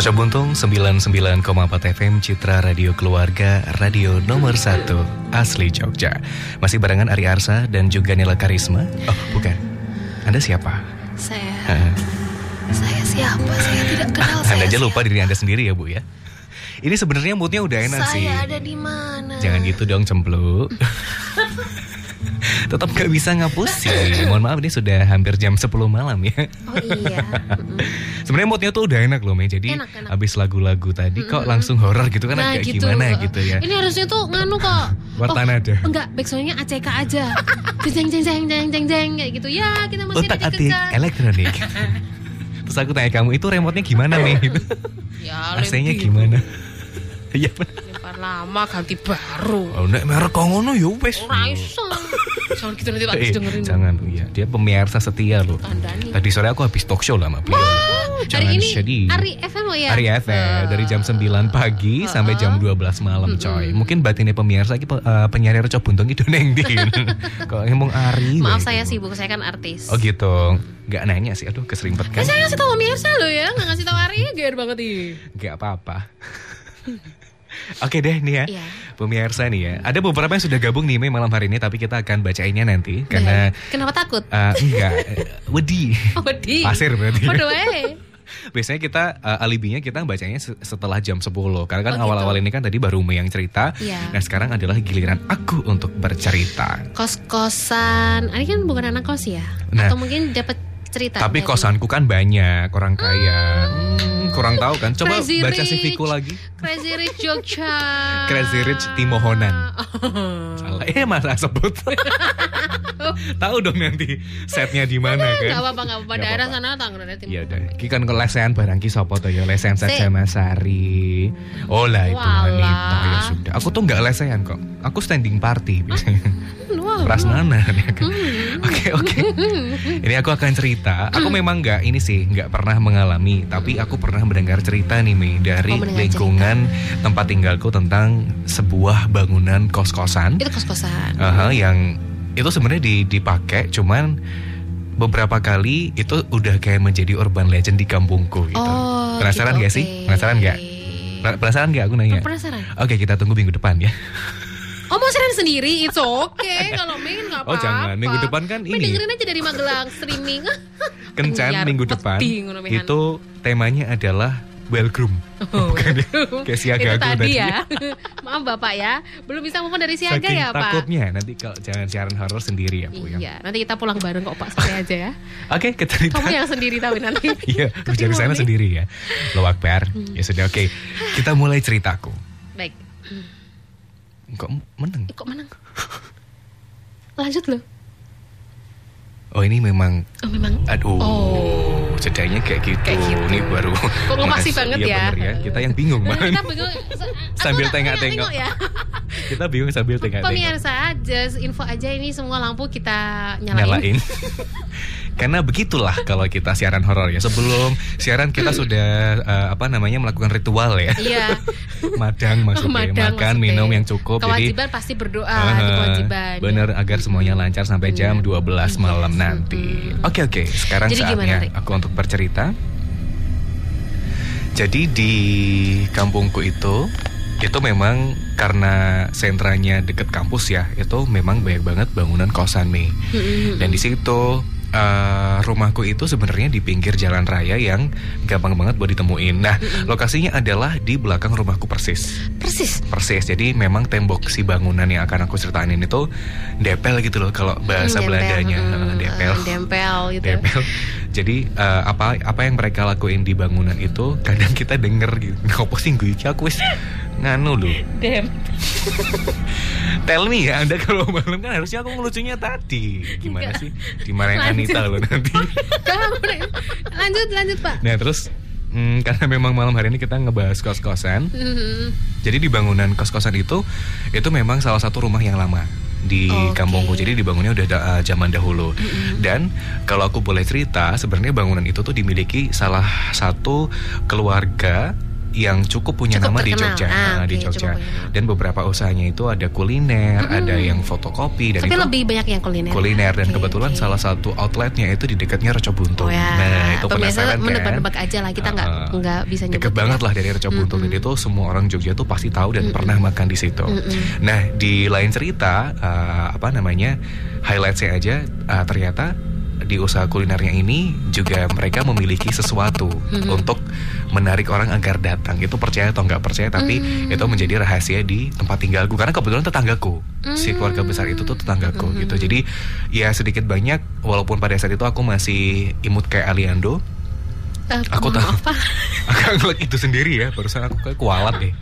Caca Buntung 99,4 FM Citra Radio Keluarga Radio nomor 1 Asli Jogja Masih barengan Ari Arsa dan juga Nila Karisma Oh bukan Anda siapa? Saya? Saya siapa? Saya tidak kenal saya Anda aja lupa siapa. diri Anda sendiri ya Bu ya Ini sebenarnya moodnya udah enak Saya sih ada di mana? Jangan gitu dong cempluk Tetap gak bisa ngapusin Mohon maaf ini sudah hampir jam 10 malam ya. Oh iya. Sebenarnya moodnya tuh udah enak loh Mei. Jadi Enak, enak. abis lagu-lagu tadi kok langsung horor gitu kan Nah agak gitu. gimana gitu ya. Ini harusnya tuh nganu kok. Wartanada. oh, Enggak, backsoundnya ACK aja. Jeng jeng jeng jeng jeng jeng Kayak gitu. Ya kita masih Otak ada di elektronik. Terus aku tanya kamu itu remote-nya gimana Mei? Gitu. Ya AC-nya gimana? Iya. Lempar lama ganti baru. Oh nek merek kok ngono ya wes Ora iso Jangan gitu nanti Pak Eh, dengerin Jangan iya Dia pemirsa setia loh Tandani Tadi sore aku habis talk show lah sama beliau Hari Jangan ini sedih Ari FM ya? Hari FM dari jam 9 pagi sampai jam 12 malam coy. Mungkin batinnya pemirsa iki eh, penyiar Reco Buntung itu neng din. Kok ngomong Ari. Maaf saya sibuk, saya kan artis Oh gitu. Gak nanya sih. Aduh keserimpet Eh, kan. saya ngasih tau pemirsa lo ya, nggak ngasih tau Ari, gear banget ih. Gak apa-apa. Oke deh nih ya. Iya. Pemirsa nih ya. Ada beberapa yang sudah gabung nih Mei malam hari ini tapi kita akan bacainnya nanti karena Kenapa takut? eh, enggak eh, wedi. Oh, di. Pasir berarti. Waduh, eh. Biasanya kita eh, alibinya kita bacanya se- setelah jam 10 Karena kan Oh, awal-awal gitu. ini kan tadi baru Mei yang cerita Iya. Nah sekarang adalah giliran aku untuk bercerita Kos-kosan, Ari kan bukan anak kos ya? Nah. Atau mungkin dapat cerita Tapi kosanku kan banyak Orang kaya Hmm, Kurang tahu kan Coba Crazy baca Rich. CV-ku lagi Crazy Rich Jogja. Crazy Rich Timohonan. Salah Eh masa sebut Tahu dong nanti setnya di mana kan Gak apa-apa, gak apa-apa. Daerah sana timur. Iya udah. Ki kan lesehan barang ki sopo to ya lesehan Si. saja Mas Sari. Oh lah itu wanita ya sudah. Aku tuh nggak lesehan kok. Aku standing party biasanya. Wah, Prasmanan ya kan. Hmm. Oke oke. Ini aku akan cerita. Aku memang nggak ini sih nggak pernah mengalami, tapi aku pernah mendengar cerita nih Mi dari Oh, lingkungan tempat tinggalku tentang sebuah bangunan kos-kosan. Itu kos-kosan. Aha, yang itu sebenarnya di, dipakai cuman beberapa kali itu udah kayak menjadi urban legend di kampungku gitu. Oh, Penasaran gitu, gak sih? oke. Penasaran gak? Pe- Penasaran gak aku nanya? Penasaran? Oke kita tunggu minggu depan ya. Oh mau siaran sendiri, it's okay. Kalau main nggak Oh, apa-apa. jangan. Minggu depan kan Main ini. dengerin aja dari Magelang streaming. Kencan minggu depan itu temanya adalah well groom. Bukan ya? Kayak siaga Itu aku tadi ya. Maaf Bapak ya, belum bisa move dari siaga Saking ya Pak. takutnya nanti kalau jangan siaran horor sendiri ya Bu ya. Iya, nanti kita pulang bareng kok Pak santai aja ya. Oke, kita cerita. Kamu yang sendiri tahu nanti. Iya, dari sana nih. sendiri ya. Lo Akbar. Ya sudah oke. Kita mulai ceritaku. Baik. Kok menang? Eh, kok menang? Lanjut loh. Oh ini memang Oh memang. aduh. Oh. Jedanya kayak gitu. Kayak gitu. Ini baru. Kok Mas- banget iya ya? bener ya. Kita yang bingung, Nah, Man. kita bingung. Sambil tengok-tengok. tengok ya. Kita bingung sambil tengok-tengok. Pemirsa, just info aja ini semua lampu kita nyalain. Nyalain. Karena begitulah kalau kita siaran horor ya. Sebelum siaran kita sudah eh, apa namanya melakukan ritual ya. Iya. Madang maksudnya Madang makan maksudnya. minum yang cukup. Jadi Kewajiban pasti berdoa, itu kewajiban. Bener agar semuanya lancar sampai jam 12 malam Yes. nanti. Oke oke, sekarang Jadi saatnya gimana, aku untuk bercerita. Jadi di kampungku itu itu memang karena sentranya deket kampus ya, itu memang banyak banget bangunan kosan nih. Dan di situ eh, rumahku itu sebenarnya di pinggir jalan raya yang gampang banget buat ditemuin. Nah, lokasinya adalah di belakang rumahku persis Persis. persis. Jadi memang tembok si bangunan yang akan aku ceritain ini tuh depel gitu loh kalau bahasa Hmm, Belandanya dempel, eh, mm, depel. dempel gitu. Depel. Jadi eh, apa apa yang mereka lakuin di bangunan itu kadang kita denger gitu. Ngopo sih gue aku wis nganu loh. Dem. Tell me ya Anda kalau malam kan harusnya aku ngelucunya tadi. Gimana Enggak. sih? Dimarahin Lanjut. Anita loh nanti. lanjut, lanjut Pak. Nah, terus hmm, karena memang malam hari ini kita ngebahas kos-kosan. Mm, Jadi di bangunan kos-kosan itu itu memang salah satu rumah yang lama di Oke. kampungku. Jadi dibangunnya udah da- uh, zaman dahulu. Dan kalau aku boleh cerita, sebenarnya bangunan itu tuh dimiliki salah satu keluarga yang cukup punya Cukup nama di terkenal. Jogja, Ah, nah, di Jogja. Dan beberapa usahanya itu ada kuliner, ada yang fotokopi dan Tapi itu lebih banyak yang kuliner. kuliner dan Oke, kebetulan oke. salah satu outletnya itu di dekatnya Reco Buntung. Oh ya, Nah, itu pemirsa penasaran kan? menebak-nebak aja lah kita nggak Uh-uh. nggak bisa nyebut. Deket banget lah dari Reco Buntung. Jadi itu semua orang Jogja tuh pasti tahu dan pernah makan di situ. Nah, di lain cerita uh, apa namanya? Highlightnya aja uh, ternyata di usaha kulinernya ini juga mereka memiliki sesuatu untuk menarik orang agar datang. Itu percaya atau nggak percaya, tapi itu menjadi rahasia di tempat tinggalku. Karena kebetulan tetanggaku si keluarga besar itu tuh tetanggaku gitu. Jadi ya sedikit banyak walaupun pada saat itu aku masih imut kayak Aliando, Eh, Aku tahu. Pak. Aku ngeliat itu sendiri ya, barusan aku kayak kualat deh.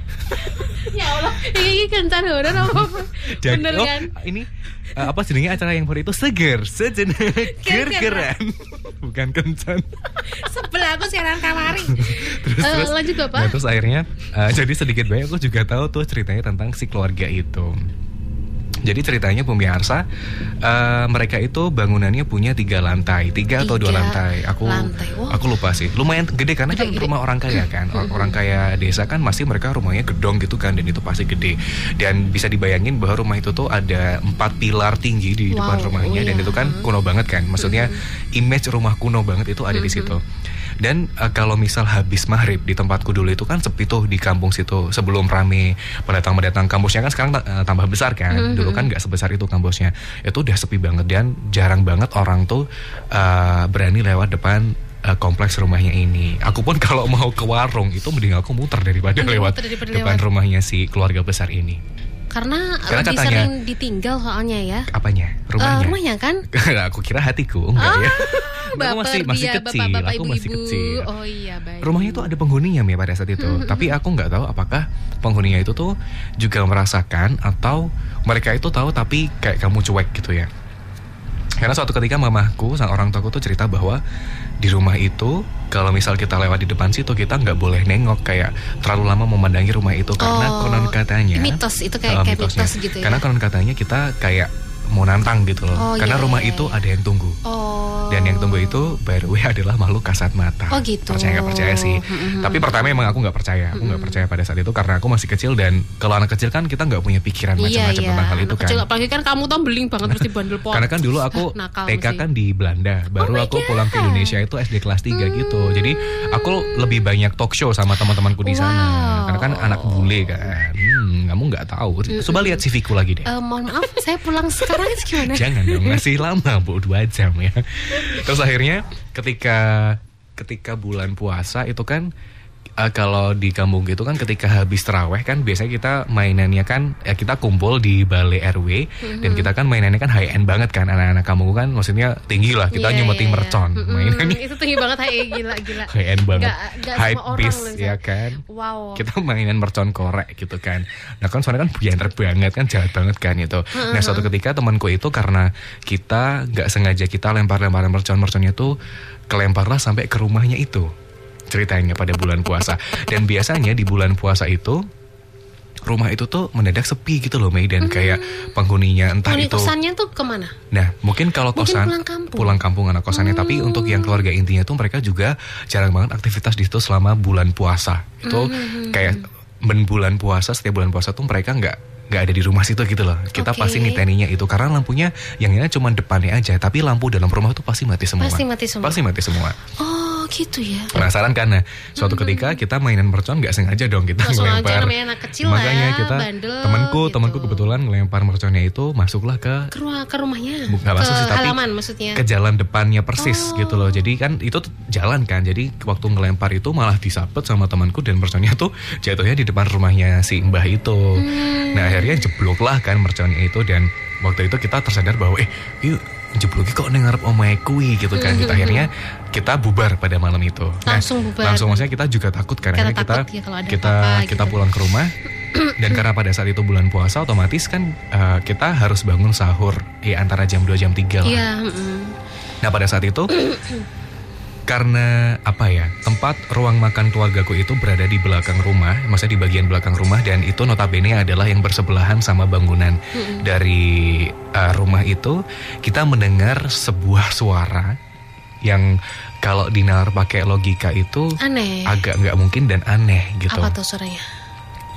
ya Allah, ini kencan horor apa? Dan- Bener oh, kan? Ini eh, apa jenenge acara yang baru itu seger, sejenak ger-geran. Bukan kencan. Sebelah aku siaran kamari. terus Eh, terus lanjut, Bapak. Nah, terus akhirnya jadi sedikit banyak aku juga tahu tuh ceritanya tentang si keluarga itu. Jadi ceritanya pemirsa, eh, mereka itu bangunannya punya tiga lantai, tiga, atau dua Tiga lantai. Aku lantai, wow. aku lupa sih. Lumayan gede karena kan Gede-gede. rumah orang kaya kan. Or- Orang kaya desa kan masih mereka rumahnya gedong gitu kan dan itu pasti gede. Dan bisa dibayangin bahwa rumah itu tuh ada empat pilar tinggi di Wow, depan rumahnya oh dan iya. itu kan kuno banget kan. Maksudnya image rumah kuno banget itu ada di situ. Dan eh, kalau misal habis maghrib di tempatku dulu itu kan sepi tuh di kampung situ sebelum rame pendatang pendatang kampusnya kan sekarang eh, tambah besar kan. Dulu kan nggak sebesar itu kampusnya. Itu udah sepi banget dan jarang banget orang tuh eh, berani lewat depan kompleks rumahnya ini. Aku pun kalau mau ke warung itu mending aku muter daripada Mending lewat muter daripada depan lewat. rumahnya si keluarga besar ini. Karena, Karena lebih katanya- sering ditinggal soalnya ya. Apanya? Rumahnya? rumahnya kan? aku kira hatiku enggak ya. aku Baper masih masih dia, kecil, bapak-bapak, aku masih ibu-ibu. kecil. Oh iya, baik. Rumahnya itu ada penghuninya ya pada saat itu. Tapi aku nggak tahu apakah penghuninya itu tuh juga merasakan atau mereka itu tahu tapi kayak kamu cuek gitu ya. Karena suatu ketika mamahku, sang orang tuaku tuh cerita bahwa di rumah itu kalau misal kita lewat di depan situ kita nggak boleh nengok kayak terlalu lama memandangi rumah itu karena Oh, konon katanya mitos, itu kayak- eh, kayak mitosnya. mitos gitu ya? Karena konon katanya kita kayak mau nantang gitu loh. Oh, karena iya, rumah iya, itu iya. ada yang tunggu. Oh. Dan yang tunggu itu by the way adalah makhluk kasat mata. Oh, gitu. Percaya nggak percaya sih. Mm-mm. Tapi pertama emang aku nggak percaya. Aku nggak percaya pada saat itu karena aku masih kecil dan kalau anak kecil kan kita nggak punya pikiran Iya, macam-macam iya. tentang hal itu Anak kan. kecil, apalagi kan kamu tuh beling banget terus dibandel pohon. Karena kan dulu aku TK sih. kan di Belanda, baru Oh aku God. pulang ke Indonesia itu SD kelas 3 gitu. Jadi aku lebih banyak talk show sama teman-temanku di sana. Wow. Karena kan anak bule kan. Hmm, kamu nggak tahu. Coba lihat CV-ku lagi deh. Eh, mohon maaf, saya pulang sekarang itu gimana? Jangan dong, masih lama bu, dua jam ya. Terus akhirnya ketika ketika bulan puasa itu kan eh, kalau di kampung gitu kan ketika habis teraweh kan biasanya kita mainannya kan ya kita kumpul di balai RW dan kita kan mainannya kan high end banget kan. Anak-anak kampung kan maksudnya tinggi lah kita Iya, nyumetin iya. mercon Mm-mm, mainannya. Itu tinggi banget, hai gila gila. high end banget. Nggak- nggak high beast loh, ya kan? Wow. kita mainan mercon korek gitu kan. Nah kan soalnya kan biar banget kan jahat banget kan itu. Nah suatu ketika temanku itu karena kita nggak sengaja kita lempar-lemparan mercon-merconnya tuh kelemparlah sampai ke rumahnya itu ceritanya pada bulan puasa dan biasanya di bulan puasa itu rumah itu tuh mendadak sepi gitu loh Mei dan kayak penghuninya entah Penghuni itu kosannya tuh ke mana? Nah, mungkin kalau Mungkin kosan pulang kampung. Hmm. pulang kampung anak kosannya, tapi untuk yang keluarga intinya tuh mereka juga jarang banget aktivitas di situ selama bulan puasa. Itu Hmm, kayak ben bulan puasa setiap bulan puasa tuh mereka nggak nggak ada di rumah situ gitu loh. Kita Oke. pasti niteninya itu karena lampunya yang ini cuma depannya aja, tapi lampu dalam rumah tuh pasti mati semua. Pasti mati semua. Pasti mati semua. Oh, gitu ya. Penasaran kan? Nah, suatu ketika kita mainan mercon nggak sengaja dong kita Langsung aja ngelempar. namanya anak kecil Makanya ya, kita bandel temanku gitu. temanku kebetulan ngelempar merconnya itu masuklah ke Ke rumah ke rumahnya. Bu- nggak masuk ke sih, tapi halaman maksudnya. ke jalan depannya persis Oh. gitu loh. Jadi kan itu jalan kan. Jadi waktu ngelempar itu malah disabet sama temanku dan merconnya tuh jatuhnya di depan rumahnya si Mbah itu. Hmm. Nah akhirnya jeblok lah kan merconnya itu dan waktu itu kita tersadar bahwa eh yuk jebloknya kok nengarep omae kui gitu kan. Kita akhirnya kita bubar pada malam itu. Nah, Langsung bubar. Langsung maksudnya kita juga takut karena Karena kita takut ya kalau ada kita apa-apa kita gitu. pulang ke rumah dan karena pada saat itu bulan puasa otomatis kan eh, kita harus bangun sahur ya antara jam 2 jam 3 lah. Iya, mm-mm. Nah pada saat itu karena apa ya tempat ruang makan keluargaku itu berada di belakang rumah, maksudnya di bagian belakang rumah dan itu notabene adalah yang bersebelahan sama bangunan dari uh, rumah itu kita mendengar sebuah suara yang kalau dinar pakai logika itu Aneh. agak nggak mungkin dan aneh gitu. Apa tuh suaranya?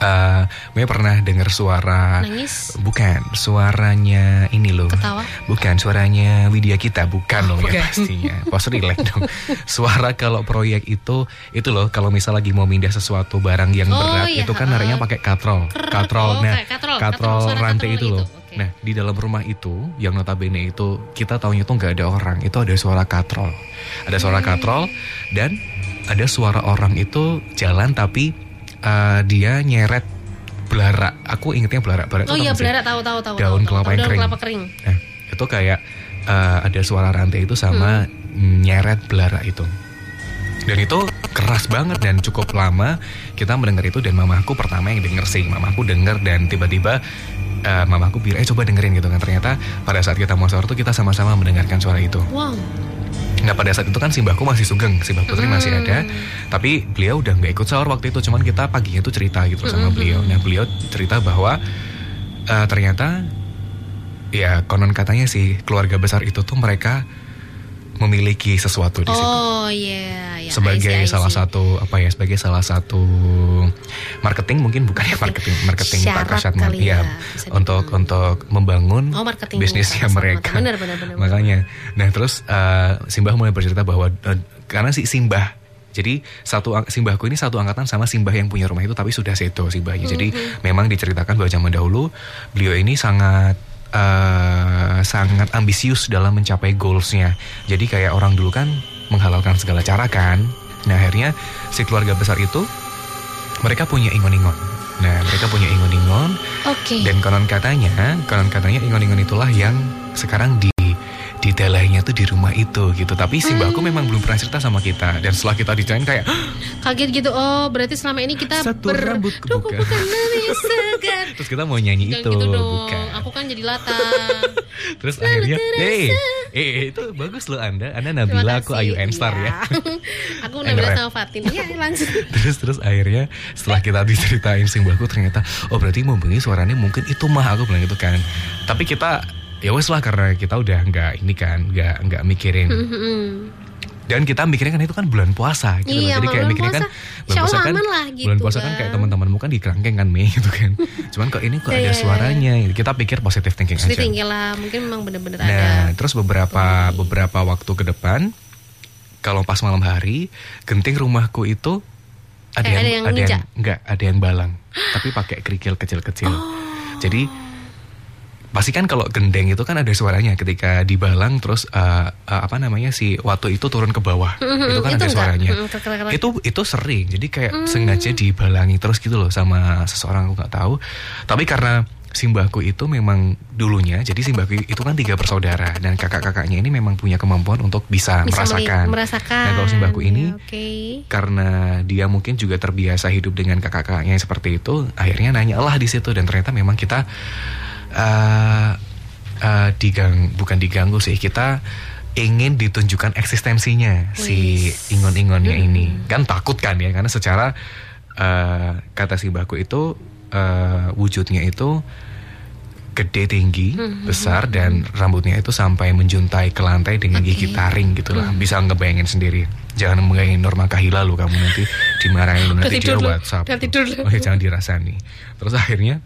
Eh, Maya pernah dengar suara Nangis? bukan suaranya ini loh. Ketawa? Bukan suaranya Widya kita, bukan loh bukan. ya pastinya. Pos relax dong. Suara kalau proyek itu itu loh kalau misal lagi mau mindah sesuatu barang yang Oh, berat iya, itu kan nariknya pakai katrol. Katrol. Oh, nah, katrol. katrol Katrol, suara rantai katrol itu loh. itu. Oke. Nah, di dalam rumah itu yang notabene itu kita taunya itu nggak ada orang, itu ada suara katrol. Ada suara Hmm. katrol dan ada suara orang itu jalan tapi eh, dia nyeret belara. Aku ingetnya belara. Belara Oh iya belara tahu tahu tahu. Daun tahu, kelapa tahu, yang daun kering. kelapa kering. Nah, itu kayak eh, ada suara rantai itu sama Hmm. nyeret belara itu. Dan itu keras banget dan cukup lama kita mendengar itu dan mamaku pertama yang denger sih. Mamaku denger dan tiba-tiba eh, mamaku bilang, eh coba dengerin gitu kan. Ternyata pada saat kita mau sahur tuh kita sama-sama mendengarkan suara itu. Wow. Nah pada saat itu kan simbahku masih sugeng, simbah putri masih Hmm. ada, tapi beliau udah nggak ikut sahur waktu itu, cuman kita paginya tuh cerita gitu sama Hmm. beliau. Nah beliau cerita bahwa eh, ternyata ya konon katanya sih keluarga besar itu tuh mereka memiliki sesuatu di situ Oh iya, ya. sebagai I see, I see. salah satu apa ya sebagai salah satu marketing mungkin bukan ya marketing marketing Syarat Pak Kasyatman kali ya ya, untuk dibilang. untuk membangun Oh, bisnisnya mereka Benar, benar, benar, makanya nah terus eh, Simbah mulai bercerita bahwa eh, karena si Simbah jadi satu simbahku ini satu angkatan sama simbah yang punya rumah itu tapi sudah sedo simbahnya. Jadi Mm-hmm. memang diceritakan bahwa zaman dahulu beliau ini sangat eh, sangat ambisius dalam mencapai goalsnya. Jadi kayak orang dulu kan menghalalkan segala cara kan. Nah akhirnya si keluarga besar itu mereka punya ingon-ingon. Nah mereka punya ingon-ingon Oke. dan konon katanya, konon katanya ingon-ingon itulah yang sekarang di di dalainya tuh di rumah itu gitu. Tapi si mbakku Hmm. memang belum pernah cerita sama kita. Dan setelah kita diceritain kayak Kaget gitu. Oh, berarti selama ini kita Satu rambut Duh, bukan. bukan lebih segar. terus kita mau nyanyi Jangan itu, gitu dong. bukan. Aku kan jadi lata. Terus akhirnya, eh, eh, eh, itu bagus loh Anda. Anda Nabila, aku Ayu Enstar ya. aku Eh, Nabila sama Fatin. Iya, langsung. terus terus akhirnya setelah kita diceritain si mbakku ternyata oh berarti mau suaranya mungkin itu mah aku bilang gitu kan. Tapi kita ya wes lah karena kita udah nggak ini kan nggak nggak mikirin Hmm. dan kita mikirnya kan itu kan bulan puasa gitu Iya, loh. Jadi kayak bulan mikirnya kan puasa. Aman lah gitu bulan puasa kan kan. kayak teman-temanmu kan di kerangkeng kan Mei gitu kan. Cuman kok ini kok Iya, ada iya, iya. suaranya. Kita pikir positive thinking Terus aja. tinggal lah, mungkin memang bener-bener Nah, ada. terus beberapa beberapa waktu ke depan kalau pas malam hari, genting rumahku itu ada Eh, yang ada yang ada yang enggak, ada yang balang, tapi pakai kerikil kecil-kecil. Oh. Jadi pasti kan kalau gendeng itu kan ada suaranya. Ketika dibalang terus eh, eh, apa namanya si waktu itu turun ke bawah. Itu kan itu ada enggak? suaranya. Itu itu sering. Jadi kayak sengaja dibalangi terus gitu loh sama seseorang aku nggak tahu. Tapi karena simbahku itu memang dulunya jadi simbahku itu kan tiga bersaudara. Dan kakak-kakaknya ini memang punya kemampuan untuk bisa, Bisa merasakan. merasakan. nah kalau simbahku ini Oke. karena dia mungkin juga terbiasa hidup dengan kakak-kakaknya seperti itu akhirnya nanya lah di situ. Dan ternyata memang kita eh eh, digang bukan diganggu sih kita ingin ditunjukkan eksistensinya si ingon-ingonnya ini. Kan takut kan ya karena secara eh, kata si mbahku itu eh, wujudnya itu gede tinggi besar dan rambutnya itu sampai menjuntai ke lantai dengan gigi Oke. taring gitu lah. Bisa ngebayangin sendiri. Jangan membayangin Norma Kahila lu kamu nanti dimarahin nanti dia WhatsApp tidur oh ya jangan dirasani. Terus akhirnya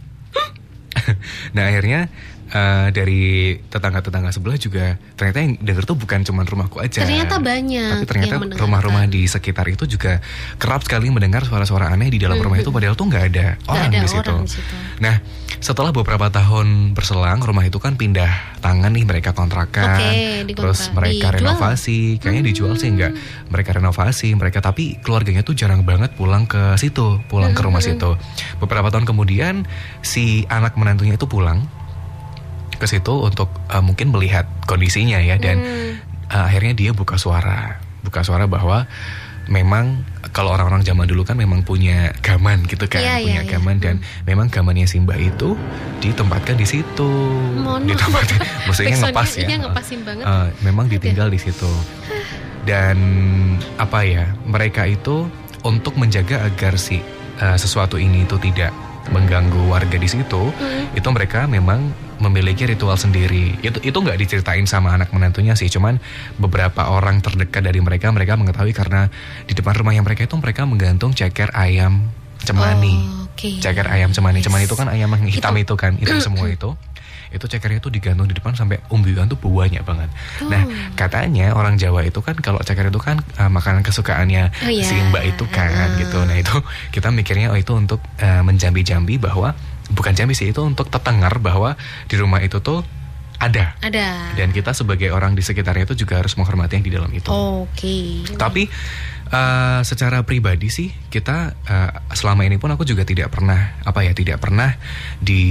nah akhirnya eh, dari tetangga-tetangga sebelah juga ternyata yang denger tuh bukan cuma rumahku aja Ternyata banyak tapi ternyata rumah-rumah di sekitar itu juga kerap sekali mendengar suara-suara aneh di dalam rumah itu padahal tuh nggak ada Hmm. Orang ada di situ. orang di situ. Nah, setelah beberapa tahun berselang, rumah itu kan pindah tangan nih mereka kontrakan. Dikontrak. Terus mereka Dijual? renovasi, kayaknya dijual sih enggak. Mereka renovasi, mereka tapi keluarganya tuh jarang banget pulang ke situ, pulang ke rumah situ. Beberapa tahun kemudian si anak menantunya itu pulang ke situ untuk eh, mungkin melihat kondisinya ya dan Hmm. eh, akhirnya dia buka suara, buka suara bahwa memang kalau orang-orang zaman dulu kan memang punya gaman gitu kan, Iya, punya iya. gaman dan memang gamannya Simba itu ditempatkan di situ. Maaf. Ditempatkan, maksudnya ngepas ya. Iya ngepasin banget. Eh, memang ditinggal di situ. Dan apa ya, mereka itu untuk menjaga agar si eh, sesuatu ini itu tidak mengganggu warga di situ, Hmm. itu mereka memang memiliki ritual sendiri. Itu itu nggak diceritain sama anak menantunya sih, cuman beberapa orang terdekat dari mereka mereka mengetahui karena di depan rumahnya mereka itu mereka menggantung ceker ayam cemani. Oh, Oke. Ceker ayam cemani. Yes. Cemani itu kan ayam yang hitam itu kan, hitam semua itu. Itu cekernya itu digantung di depan sampai umbiwan tuh banyak banget. Nah, Oh. katanya orang Jawa itu kan kalau ceker itu kan uh, makanan kesukaannya Oh, iya. si Mbak itu kan Ah. gitu. Nah, itu kita mikirnya oh itu untuk uh, menjambi-jambi bahwa bukan jambi sih itu untuk tetengar bahwa di rumah itu tuh ada. Ada. Dan kita sebagai orang di sekitarnya itu juga harus menghormati yang di dalam itu. Oke. Tapi uh, secara pribadi sih kita uh, selama ini pun aku juga tidak pernah apa ya tidak pernah di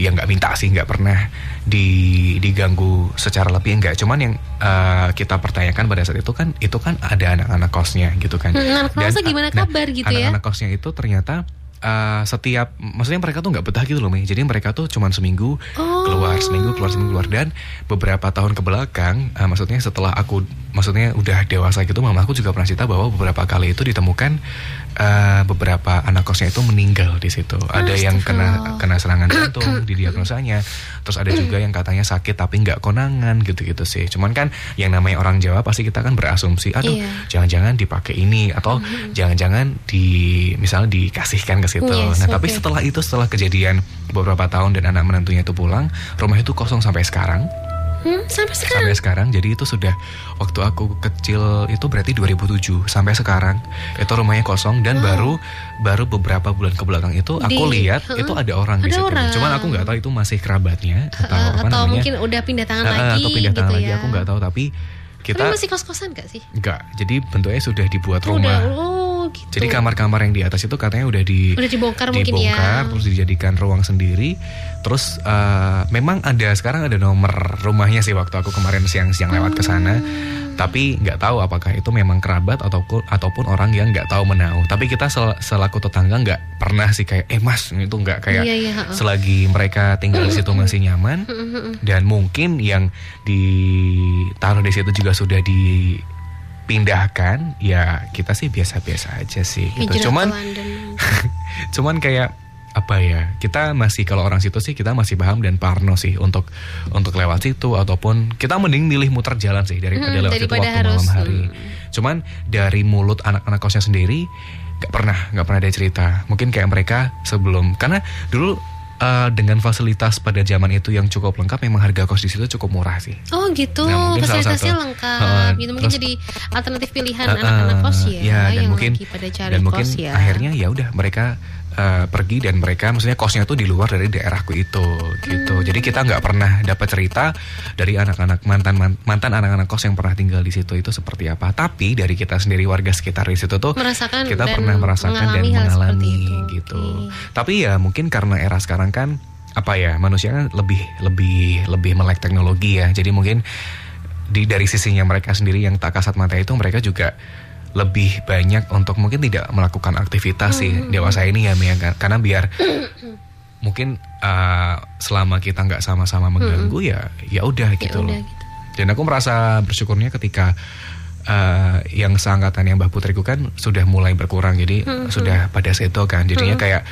yang nggak minta sih nggak pernah di diganggu secara lebih enggak cuman yang uh, kita pertanyakan pada saat itu kan itu kan ada anak-anak kosnya gitu kan Hmm, anak kosnya gimana nah, kabar gitu ya? anak-anak kosnya itu ternyata uh, setiap maksudnya mereka tuh nggak betah gitu loh Mei jadi mereka tuh cuman seminggu Oh. keluar seminggu keluar seminggu keluar dan beberapa tahun ke belakang uh, maksudnya setelah aku maksudnya udah dewasa gitu mama aku juga pernah cerita bahwa beberapa kali itu ditemukan uh, beberapa anak kosnya itu meninggal di situ ada yang kena kena serangan jantung di diagnosanya terus ada juga yang katanya sakit tapi nggak konangan gitu-gitu sih cuman kan yang namanya orang Jawa pasti kita kan berasumsi aduh Iya. jangan-jangan dipakai ini atau jangan-jangan di misalnya dikasihkan ke situ. Yes, nah, tapi oke. setelah itu setelah kejadian beberapa tahun dan anak menantunya itu pulang, rumah itu kosong sampai sekarang. Hmm, sampai sekarang. Sampai sekarang. Jadi itu sudah waktu aku kecil itu berarti 2007 sampai sekarang itu rumahnya kosong dan baru baru beberapa bulan ke belakang itu aku Di- lihat Heeh. itu ada orang di Ada situ. orang. Cuman aku nggak tahu itu masih kerabatnya atau Eh, apa atau namanya. mungkin udah pindah tangan eh, lagi atau pindah tangan gitu lagi ya. aku nggak tahu tapi kita Tapi masih kos-kosan gak sih? Enggak, jadi bentuknya sudah dibuat Oh, rumah. Udah, oh gitu. Jadi kamar-kamar yang di atas itu katanya udah di Udah dibongkar mungkin ya. dibongkar, terus dijadikan ruang sendiri. Terus eh, memang ada sekarang ada nomor rumahnya sih waktu aku kemarin siang-siang lewat ke sana. Hmm. Tapi nggak tahu apakah itu memang kerabat ataupun ataupun orang yang nggak tahu menau. Tapi kita sel- selaku tetangga nggak pernah sih kayak eh mas itu nggak kayak Iya, iya, selagi mereka tinggal di situ masih nyaman Mm, mm, mm. dan mungkin yang ditaruh di situ juga sudah dipindahkan ya kita sih biasa-biasa aja sih gitu. Hijrah cuman cuman kayak apa ya kita masih kalau orang situ sih kita masih paham dan parno sih untuk untuk lewat situ ataupun kita mending milih muter jalan sih daripada Hmm, lewat situ daripada waktu harus, malam hari hmm. cuman dari mulut anak-anak kosnya sendiri nggak pernah nggak pernah ada cerita mungkin kayak mereka sebelum karena dulu eh, dengan fasilitas pada zaman itu yang cukup lengkap memang harga kos di situ cukup murah sih Oh gitu, Nah, fasilitasnya satu. lengkap. Heeh, gitu mungkin terus- jadi alternatif pilihan Uh, anak-anak kos ya, ya, dan yang mungkin lagi pada cari dan mungkin kos ya. akhirnya ya udah mereka uh, pergi dan mereka maksudnya kosnya tuh di luar dari daerahku itu gitu. Hmm. Jadi kita nggak pernah dapat cerita dari anak-anak mantan mantan anak-anak kos yang pernah tinggal di situ itu seperti apa. Tapi dari kita sendiri warga sekitar di situ tuh merasakan kita pernah merasakan dan mengalami gitu. Oke. Tapi ya mungkin karena era sekarang kan apa ya manusia kan lebih lebih lebih melek teknologi ya. Jadi mungkin di dari sisinya mereka sendiri yang tak kasat mata itu mereka juga lebih banyak untuk mungkin tidak melakukan aktivitas sih Hmm. dewasa ini ya Mia kan? karena biar mungkin uh, selama kita nggak sama-sama mengganggu ya ya udah Hmm. Ya gitu udah loh. gitu. Dan aku merasa bersyukurnya ketika uh, yang seangkatan yang Mbah Putriku kan sudah mulai berkurang, jadi Hmm, sudah pada seto kan, jadinya kayak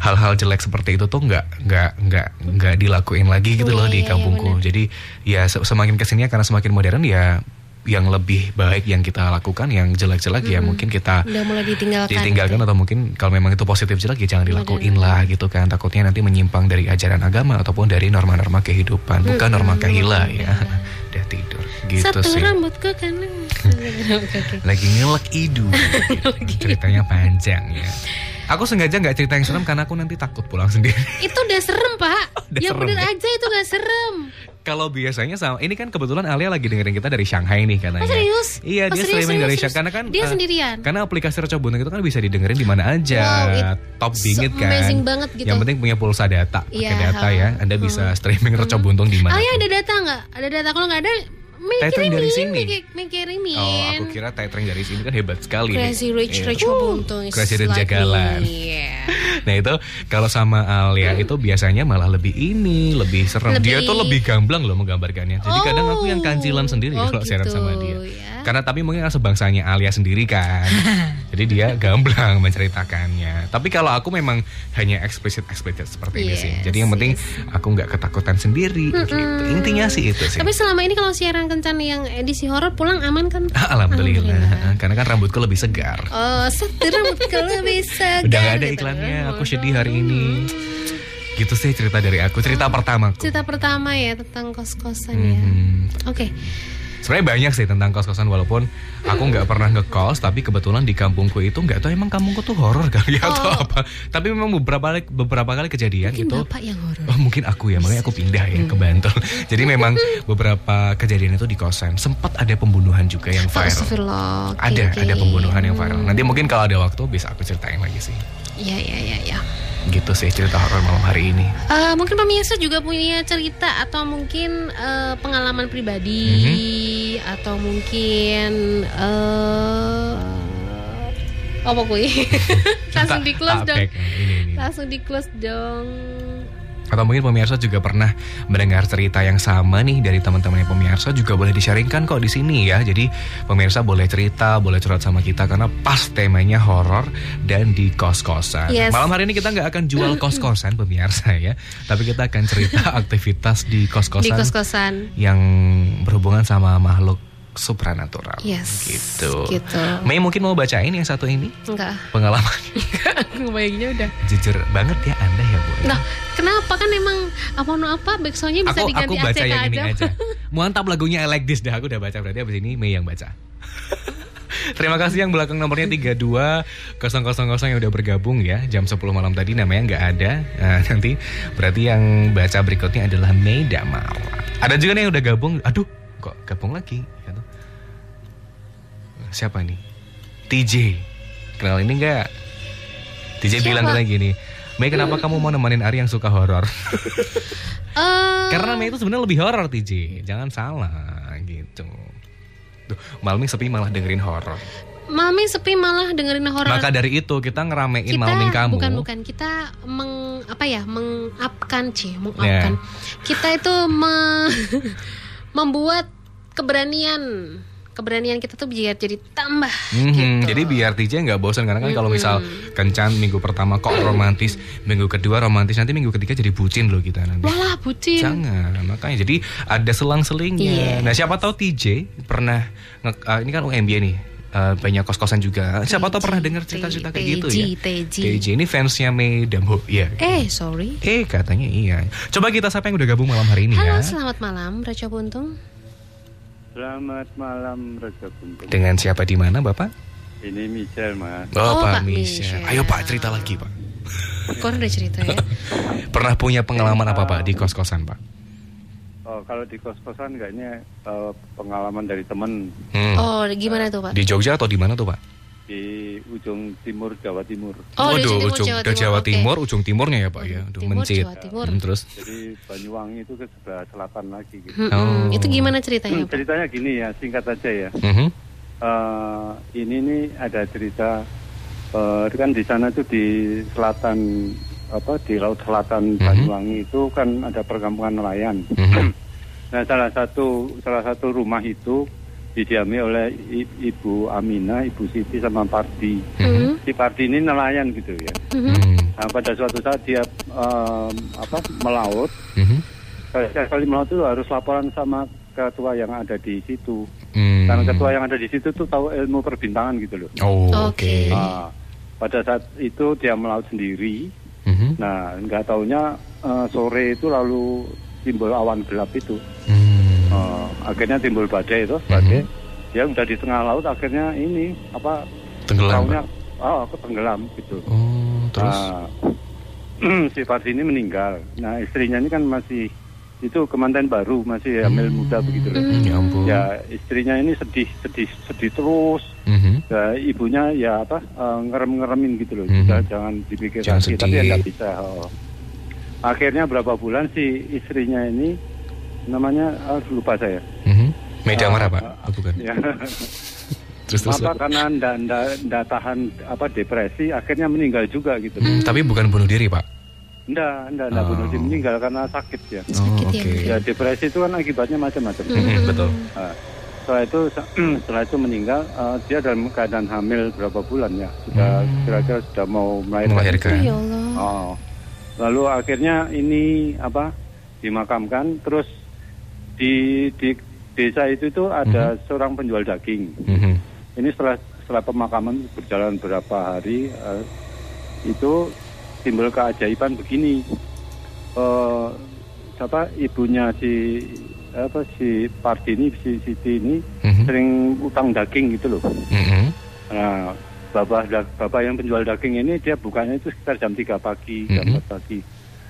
hal-hal jelek seperti itu tuh nggak nggak nggak nggak dilakuin lagi gitu loh Iya, di iya, kampungku. benar. Jadi ya se- semakin ke sininya karena semakin modern ya yang lebih baik yang kita lakukan, yang jelek-jelek ya mungkin kita Udah mulai ditinggalkan. ditinggalkan atau mungkin kalau memang itu positif jelek ya jangan dilakuin lah gitu kan. Takutnya nanti menyimpang dari ajaran agama ataupun dari norma-norma kehidupan bukan norma kahila ya. Udah tidur. Gitu Satu sih. rambut ke kanan. Oke, oke. lagi ngelek idu. Ceritanya panjang ya aku sengaja nggak cerita yang serem karena aku nanti takut pulang sendiri Itu udah serem pak. Udah yang serem bener ya? aja itu gak serem. kalau biasanya sama ini kan kebetulan Alia lagi dengerin kita dari Shanghai nih katanya Oh serius? iya Oh, dia serius, streaming serius, dari. Shanghai karena kan Dia eh, sendirian. Karena aplikasi Reco Buntung itu kan bisa didengerin di mana aja. Wow, it Top so bingit kan. amazing banget gitu. Yang penting punya pulsa data, pakai Iya, data ya. Anda bisa streaming Reco Buntung di mana. Alia ada data nggak? Ada data kalau nggak ada, Tethering dari sini. mikir- mikirimin. Oh, aku kira tethering dari sini kan hebat sekali. nih. Crazy Rich Iya. Rich Buntung Crazy Rich like Jagalan. Yeah. Nah itu kalau sama Alia itu biasanya malah lebih ini, lebih serem. Dia Lebih- tuh lebih gamblang loh menggambarkannya. Jadi kadang aku yang kancilan sendiri Oh, kalau gitu, sama dia. ya. Karena tapi mungkin sebangsanya Alia sendiri kan. Jadi dia gamblang menceritakannya. Tapi kalau aku memang hanya eksplisit eksplisit seperti ini Yes, sih. Jadi yang penting aku nggak ketakutan sendiri. Gitu. Intinya sih itu sih. Tapi selama ini kalau siaran kencan yang edisi horor pulang aman kan? Ah, Alhamdulillah. Karena kan rambutku lebih segar. Oh, setirang kalau bisa. Udah gak ada iklannya. Aku sedih hari ini. Gitu sih cerita dari aku. Cerita pertamaku. Cerita pertama ya tentang kos-kosan ya. Mhm. Oke. Sebenarnya banyak sih tentang kos-kosan walaupun aku nggak pernah ngekos tapi kebetulan di kampungku itu nggak tahu emang kampungku tuh horor kali ya atau Oh. apa. Tapi memang beberapa kali beberapa kali kejadian Mungkin itu bapak yang horor. Oh mungkin aku ya makanya aku pindah ya ke Bantul. Jadi memang beberapa kejadian itu di kosan sempat ada pembunuhan juga yang viral. Astagfirullah. Oke, Ada ada pembunuhan yang viral. Nanti mungkin kalau ada waktu bisa aku ceritain lagi sih. Iya, iya, iya, iya. Gitu sih cerita horor malam hari ini. Eh, mungkin pemirsa juga punya cerita atau mungkin eh, pengalaman pribadi Mhm. atau mungkin eh apa kuy? Langsung di close dong. Langsung di close dong. Atau mungkin pemirsa juga pernah mendengar cerita yang sama nih dari teman-teman yang pemirsa juga boleh di-sharingkan kok di sini ya. Jadi pemirsa boleh cerita, boleh curhat sama kita karena pas temanya horor dan di kos-kosan. Yes. Malam hari ini kita nggak akan jual kos-kosan pemirsa ya, tapi kita akan cerita aktivitas di Di kos-kosan kos-kosan. yang berhubungan sama makhluk supranatural. Yes. Gitu. Gitu. Mei mungkin mau bacain yang satu ini Enggak. pengalaman Ngebayanginnya udah. jujur banget ya Anda ya Bu. ya. Nah, kenapa kan emang apa no apa backsoundnya bisa aku diganti aku baca yang ini aja. Mantap lagunya I like this dah aku udah baca berarti abis ini Mei yang baca. Terima kasih yang belakang nomornya 32 yang udah bergabung ya Jam 10 malam tadi namanya nggak ada Nah, Nanti berarti yang baca berikutnya adalah Mei Damar Ada juga nih yang udah gabung Aduh kok gabung lagi. Siapa nih? TJ Kenal ini nggak? TJ Siapa? bilang lagi gini Mei kenapa kamu mau nemenin Ari yang suka horor? Eh, Karena Mei itu sebenarnya lebih horor TJ, jangan salah gitu. Tuh, Malmi sepi malah dengerin horor. Mami sepi malah dengerin horor. Maka dari itu kita ngeramein kita Malming kamu. bukan bukan kita meng apa ya mengupkan c Ya. mengupkan kita itu me- membuat keberanian keberanian kita tuh biar jadi tambah Mhm, gitu. Jadi biar TJ nggak bosan karena kan kalau misal kencan minggu pertama kok romantis, minggu kedua romantis nanti minggu ketiga jadi bucin loh kita nanti. Walah bucin. Jangan, makanya jadi ada selang-selingnya. Iya. Nah siapa tahu TJ pernah ah, ini kan UMB nih. eh, banyak kos-kosan juga. Siapa tahu pernah dengar cerita-cerita kayak gitu ya. TJ. TJ ini fansnya Mei Damho, iya. Eh sorry. Eh katanya iya. Coba kita siapa yang udah gabung malam hari ini ya? Halo selamat malam Raja Buntung. Selamat malam Raja Buntung. Dengan siapa di mana Bapak? Ini Michel mas. Oh, Oh, Pak Pak Misha. Misha. Ayo Pak cerita lagi Pak. Kau udah cerita ya. Pernah punya pengalaman apa Pak di kos-kosan Pak? Oh kalau di kos-kosan kayaknya eh, pengalaman dari teman Hmm. Oh gimana tuh pak? Di Jogja atau di mana tuh Pak? Di ujung timur Jawa Timur. Oh, di Waduh, ujung timur ujung Jawa ke Timur, Jawa oke. Timur, ujung timurnya ya Pak ya. Aduh, Timur, mencit. Jawa Timur. Hmm, terus Jadi Banyuwangi itu ke sebelah selatan lagi gitu. Mm-mm. Oh. Itu gimana ceritanya Hmm, pak? ceritanya gini ya, singkat aja ya. Mhm. Eh, ini nih ada cerita eh, kan di sana tuh di selatan apa di laut selatan Mhm. Banyuwangi itu kan ada perkampungan nelayan. Mhm. Nah, salah satu salah satu rumah itu didiami oleh i- Ibu Amina, Ibu Siti sama Pardi. Hmm. Si Pardi ini nelayan gitu ya. Hmm. Nah, pada suatu saat dia em, apa melaut, setiap kali melaut itu harus laporan sama ketua yang ada di situ. Hmm. Karena ketua yang ada di situ tuh tahu ilmu perbintangan gitu loh. Oh, Oke. oke. Nah, pada saat itu dia melaut sendiri. Mhm. Nah, nggak taunya eh, sore itu lalu timbul awan gelap itu. Hmm. Eh, akhirnya timbul badai itu, badai. Dia udah di tengah laut, akhirnya ini apa? Tenggelam. Pak? oh, ketenggelam gitu. Oh, terus Nah, si Pardi ini meninggal. Nah, istrinya ini kan masih itu kemanten baru, masih hamil muda begitu loh. Hmm, ya ampun. Ya, istrinya ini sedih, sedih, sedih terus. Mhm. Ya, ibunya ya apa eh, ngerem-ngeremin gitu loh. Mhm. Sudah jangan dipikir Jangan lagi, tapi ya sedih. nggak bisa. oh. Akhirnya berapa bulan si istrinya ini namanya ah, lupa saya. Mhm. Media Ah, marah Pak? ah, Oh, bukan. Ya. Terus terus. Apa karena ndak ndak ndak tahan apa depresi akhirnya meninggal juga gitu. Hmm, tapi bukan bunuh diri Pak. Ndak ndak ndak Oh. bunuh diri meninggal karena sakit ya. Sakit oh, ya, oke. mungkin. Ya depresi itu kan akibatnya macam-macam. Mhm, betul. Nah, setelah itu setelah itu meninggal uh, dia dalam keadaan hamil berapa bulan ya sudah Hmm. kira-kira sudah mau melahirkan. Melahirkan. Ya Allah. Oh. Lalu akhirnya ini apa dimakamkan terus di di desa itu itu ada seorang penjual daging. Mhm. Ini setelah setelah pemakaman berjalan berapa hari eh, itu timbul keajaiban begini. Eh siapa ibunya si apa si Pardi ini si Siti ini Mhm. sering utang daging gitu loh. Mhm. Nah, bapak bapak yang penjual daging ini dia bukanya itu sekitar jam 3 pagi, jam Mhm. 4 pagi.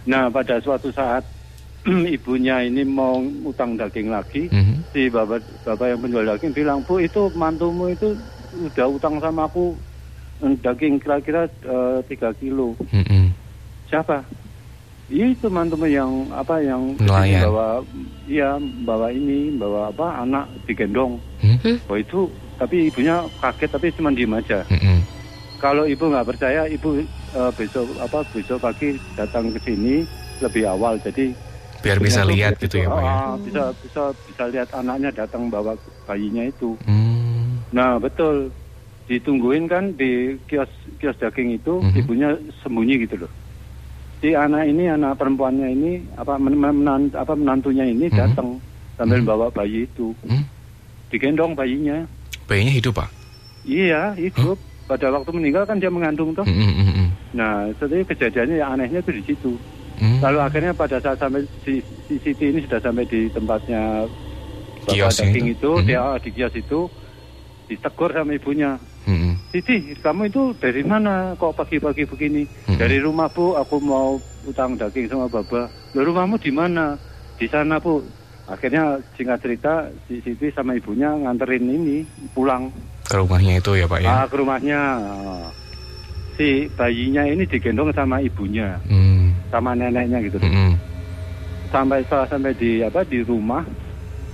Nah, pada suatu saat ibunya ini mau utang daging lagi, Mhm. si bapak bapak yang penjual daging bilang, "Bu, itu mantumu itu udah utang sama aku eh, daging kira-kira eh, 3 kilo." Mhm. Siapa? Iya, Itu mantumu yang apa yang Nelayan. bawa iya bawa ini bawa apa anak digendong. Mhm. Oh itu tapi ibunya kaget tapi cuma diem aja. Mhm. Kalau ibu nggak percaya, ibu eh, besok apa besok pagi datang ke sini lebih awal. Jadi Biar bisa lihat biar gitu ya pak ya. ah, bisa bisa bisa lihat anaknya datang bawa bayinya itu. Hmm. Nah betul ditungguin kan di kios kios daging itu Mhm. ibunya sembunyi gitu loh. Si anak ini anak perempuannya ini apa men, menan- apa menantunya ini Mhm. datang sambil Mhm. bawa bayi itu Hmm. digendong bayinya. Bayinya hidup pak. Iya hidup. Pada waktu meninggal kan dia mengandung toh. Mhm. Nah, setelah kejadiannya yang anehnya itu di situ. Hmm. Lalu akhirnya pada saat sampai si, si Siti ini sudah sampai di tempatnya bapak Kios daging itu. itu, Mhm. dia di kios itu ditegur sama ibunya. Mhm. Siti, kamu itu dari mana kok pagi-pagi begini? Mhm. Dari rumah bu, aku mau utang daging sama baba. Loh, rumahmu di mana? Di sana bu. Akhirnya singkat cerita si Siti sama ibunya nganterin ini pulang Ke rumahnya itu ya pak ya. ah, ke rumahnya. Si bayinya ini digendong sama ibunya, Hmm. Sama neneknya gitu. Mhm. Sampai setelah sampai di apa di rumah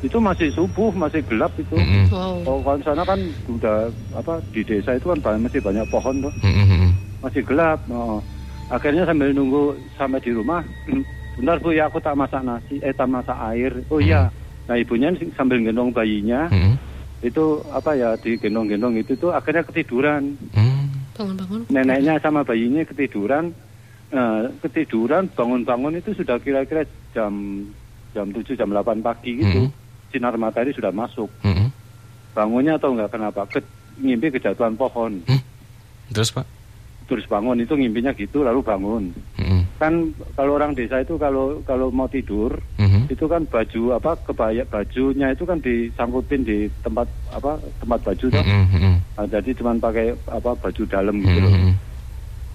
itu masih subuh, masih gelap itu. Mhm. Wow. Oh, kalau sana kan udah apa di desa itu kan banyak- masih banyak pohon tuh, Mhm, mhm. masih gelap. Oh. Akhirnya sambil nunggu sampai di rumah, bentar bu ya aku tak masak nasi, eh tak masak air. Oh iya. Nah ibunya sambil gendong bayinya, Mhm. itu apa ya digendong-gendong itu tuh akhirnya ketiduran. Hmm. Bangun-bangun. neneknya sama bayinya ketiduran eh, ketiduran bangun-bangun itu sudah kira-kira jam jam 7 jam 8 pagi gitu Mhm. sinar matahari sudah masuk Mhm. bangunnya atau nggak kenapa ke, ngimpi kejatuhan pohon Terus pak? terus bangun itu ngimpinya gitu lalu bangun Mhm. kan kalau orang desa itu kalau kalau mau tidur Mhm. itu kan baju apa kebaya bajunya itu kan disangkutin di tempat apa tempat baju Mhm, mhm. Nah, jadi cuma pakai apa baju dalam gitu loh Mhm.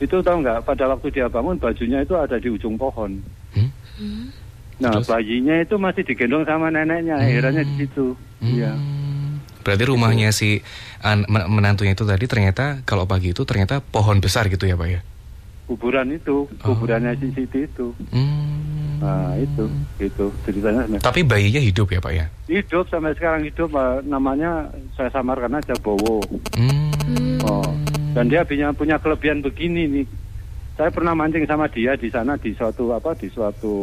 Itu tahu nggak pada waktu dia bangun bajunya itu ada di ujung pohon Hmm? Nah, Terus? bayinya itu masih digendong sama neneknya, Hmm. herannya di situ. Iya. Hmm. Berarti rumahnya si an- men- menantunya itu tadi ternyata kalau pagi itu ternyata pohon besar gitu ya pak ya? Kuburan itu, kuburannya si Siti itu. Hmm. Nah, itu, itu ceritanya. Tapi bayinya hidup ya pak ya? Hidup sampai sekarang hidup, namanya saya samarkan aja Bowo. Hmm. Oh. Dan dia punya punya kelebihan begini nih. Saya pernah mancing sama dia di sana di suatu apa di suatu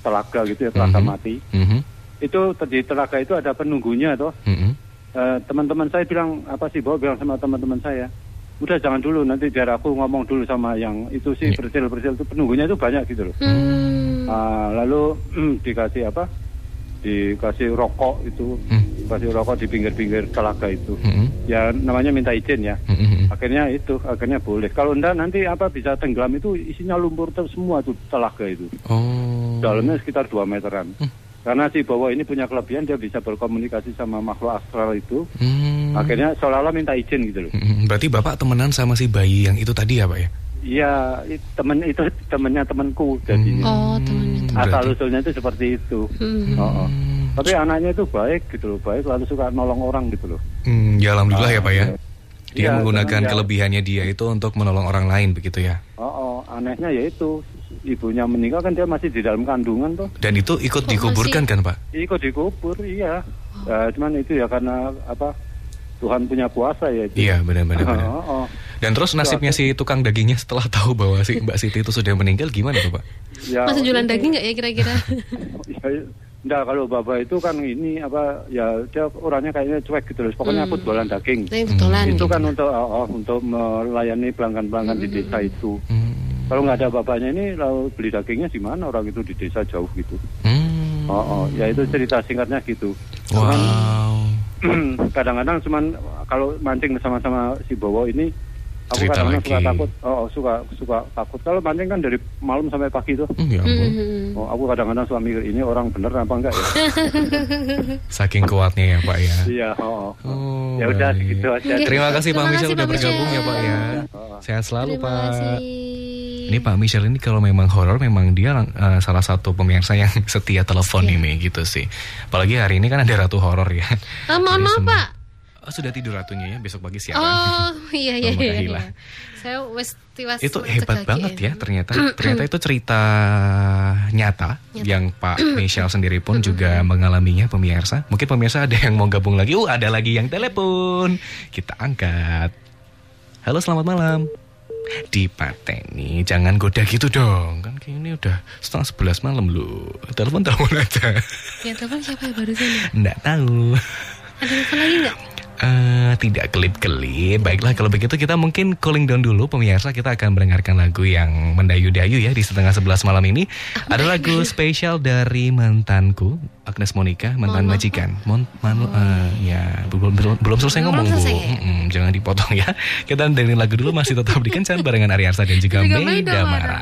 telaga gitu ya, telaga Mhm. mati. Mhm. Itu di telaga itu ada penunggunya toh. Mhm. Eh, teman-teman saya bilang apa sih Bowo bilang sama teman-teman saya udah jangan dulu nanti biar aku ngomong dulu sama yang itu sih Iya. bersil bersil itu penunggunya itu banyak gitu loh Hmm. Ah, lalu dikasih apa dikasih rokok itu Hmm. Dikasih rokok di pinggir-pinggir telaga itu Mhm. ya namanya minta izin ya Mhm. akhirnya itu akhirnya boleh kalau enggak nanti apa bisa tenggelam itu isinya lumpur terus semua tuh telaga itu Oh. dalamnya sekitar 2 meteran Hmm. karena si bawa ini punya kelebihan dia bisa berkomunikasi sama makhluk astral itu Hmm. akhirnya seolah-olah minta izin gitu loh Mhm. Berarti bapak temenan sama si bayi yang itu tadi ya pak ya? Iya, temen itu temennya temenku jadi Oh, temannya tuh. asal usulnya itu seperti itu. Hmm. Oh, oh. Tapi anaknya itu baik gitu loh, baik lalu suka nolong orang gitu loh. Hmm, ya alhamdulillah ya pak ya. Dia Iya, menggunakan ya. kelebihannya dia itu untuk menolong orang lain begitu ya. Oh, oh, anehnya ya itu ibunya meninggal kan dia masih di dalam kandungan tuh. Dan itu ikut Kok dikuburkan kan pak? Ikut dikubur, iya. Ya, cuman itu ya karena apa? Tuhan punya kuasa ya itu. Iya benar-benar. benar. Oh, oh. Dan terus nasibnya si tukang dagingnya setelah tahu bahwa si Mbak Siti itu sudah meninggal gimana tuh pak? Ya, Masih jualan daging nggak ya kira-kira? Enggak, kalau bapak itu kan ini apa ya dia orangnya kayaknya cuek gitu loh. Pokoknya aku jualan daging. Betulan itu gitu. kan untuk oh, oh, untuk melayani pelanggan-pelanggan di desa itu. Hmm. Kalau nggak ada bapaknya ini lalu beli dagingnya di mana orang itu di desa jauh gitu. Hmm. Oh, oh, ya itu cerita singkatnya gitu. Cuman Wow. kadang-kadang cuman kalau mancing bersama-sama si Bowo ini aku Cerita kadang-kadang suka lagi. takut. Oh, oh, suka suka takut. Kalau mancing kan dari malam sampai pagi tuh. Hmm, ya ampun. Mhm. Oh, aku kadang-kadang suka mikir ini orang bener apa enggak ya? Saking kuatnya ya Pak ya. iya, oh. oh. Oh, ya udah gitu aja. Terima kasih Pak Michel udah Pak bergabung ya. Pak ya. Oh. Sehat selalu Terima Pak. kasih. Ini Pak Michel ini kalau memang horor memang dia eh, salah satu pemirsa yang setia telepon Iya. ini gitu sih. Apalagi hari ini kan ada ratu horor ya. Ah, mohon maaf Pak. Oh, sudah tidur ratunya ya besok pagi siaran. Oh iya iya iya. Iya. Saya wes tiwas itu hebat banget ya ternyata. ternyata itu cerita nyata, yang Pak Michel sendiri pun juga mengalaminya pemirsa. Mungkin pemirsa ada yang mau gabung lagi. Uh, ada lagi yang telepon. Kita angkat. Halo, selamat malam. Di Pateni, jangan goda gitu dong. Kan kayaknya udah setengah sebelas malam lu. Telepon telepon aja. Ya telepon siapa ya barusan? ya? Nggak tahu. Ada telepon lagi nggak? Eh, tidak kelip-kelip. Baiklah kalau begitu kita mungkin cooling down dulu pemirsa. Kita akan mendengarkan lagu yang mendayu-dayu ya di setengah sebelas malam ini. Ada lagu spesial dari mantanku Agnes Monica, mantan maaf, majikan. Mon, man- eh, ya belum belum, belum selesai Belum ngomong bu. ya? Jangan dipotong ya. Kita dengerin lagu dulu masih tetap di kencan barengan Ariarsa dan juga Mara. Mara.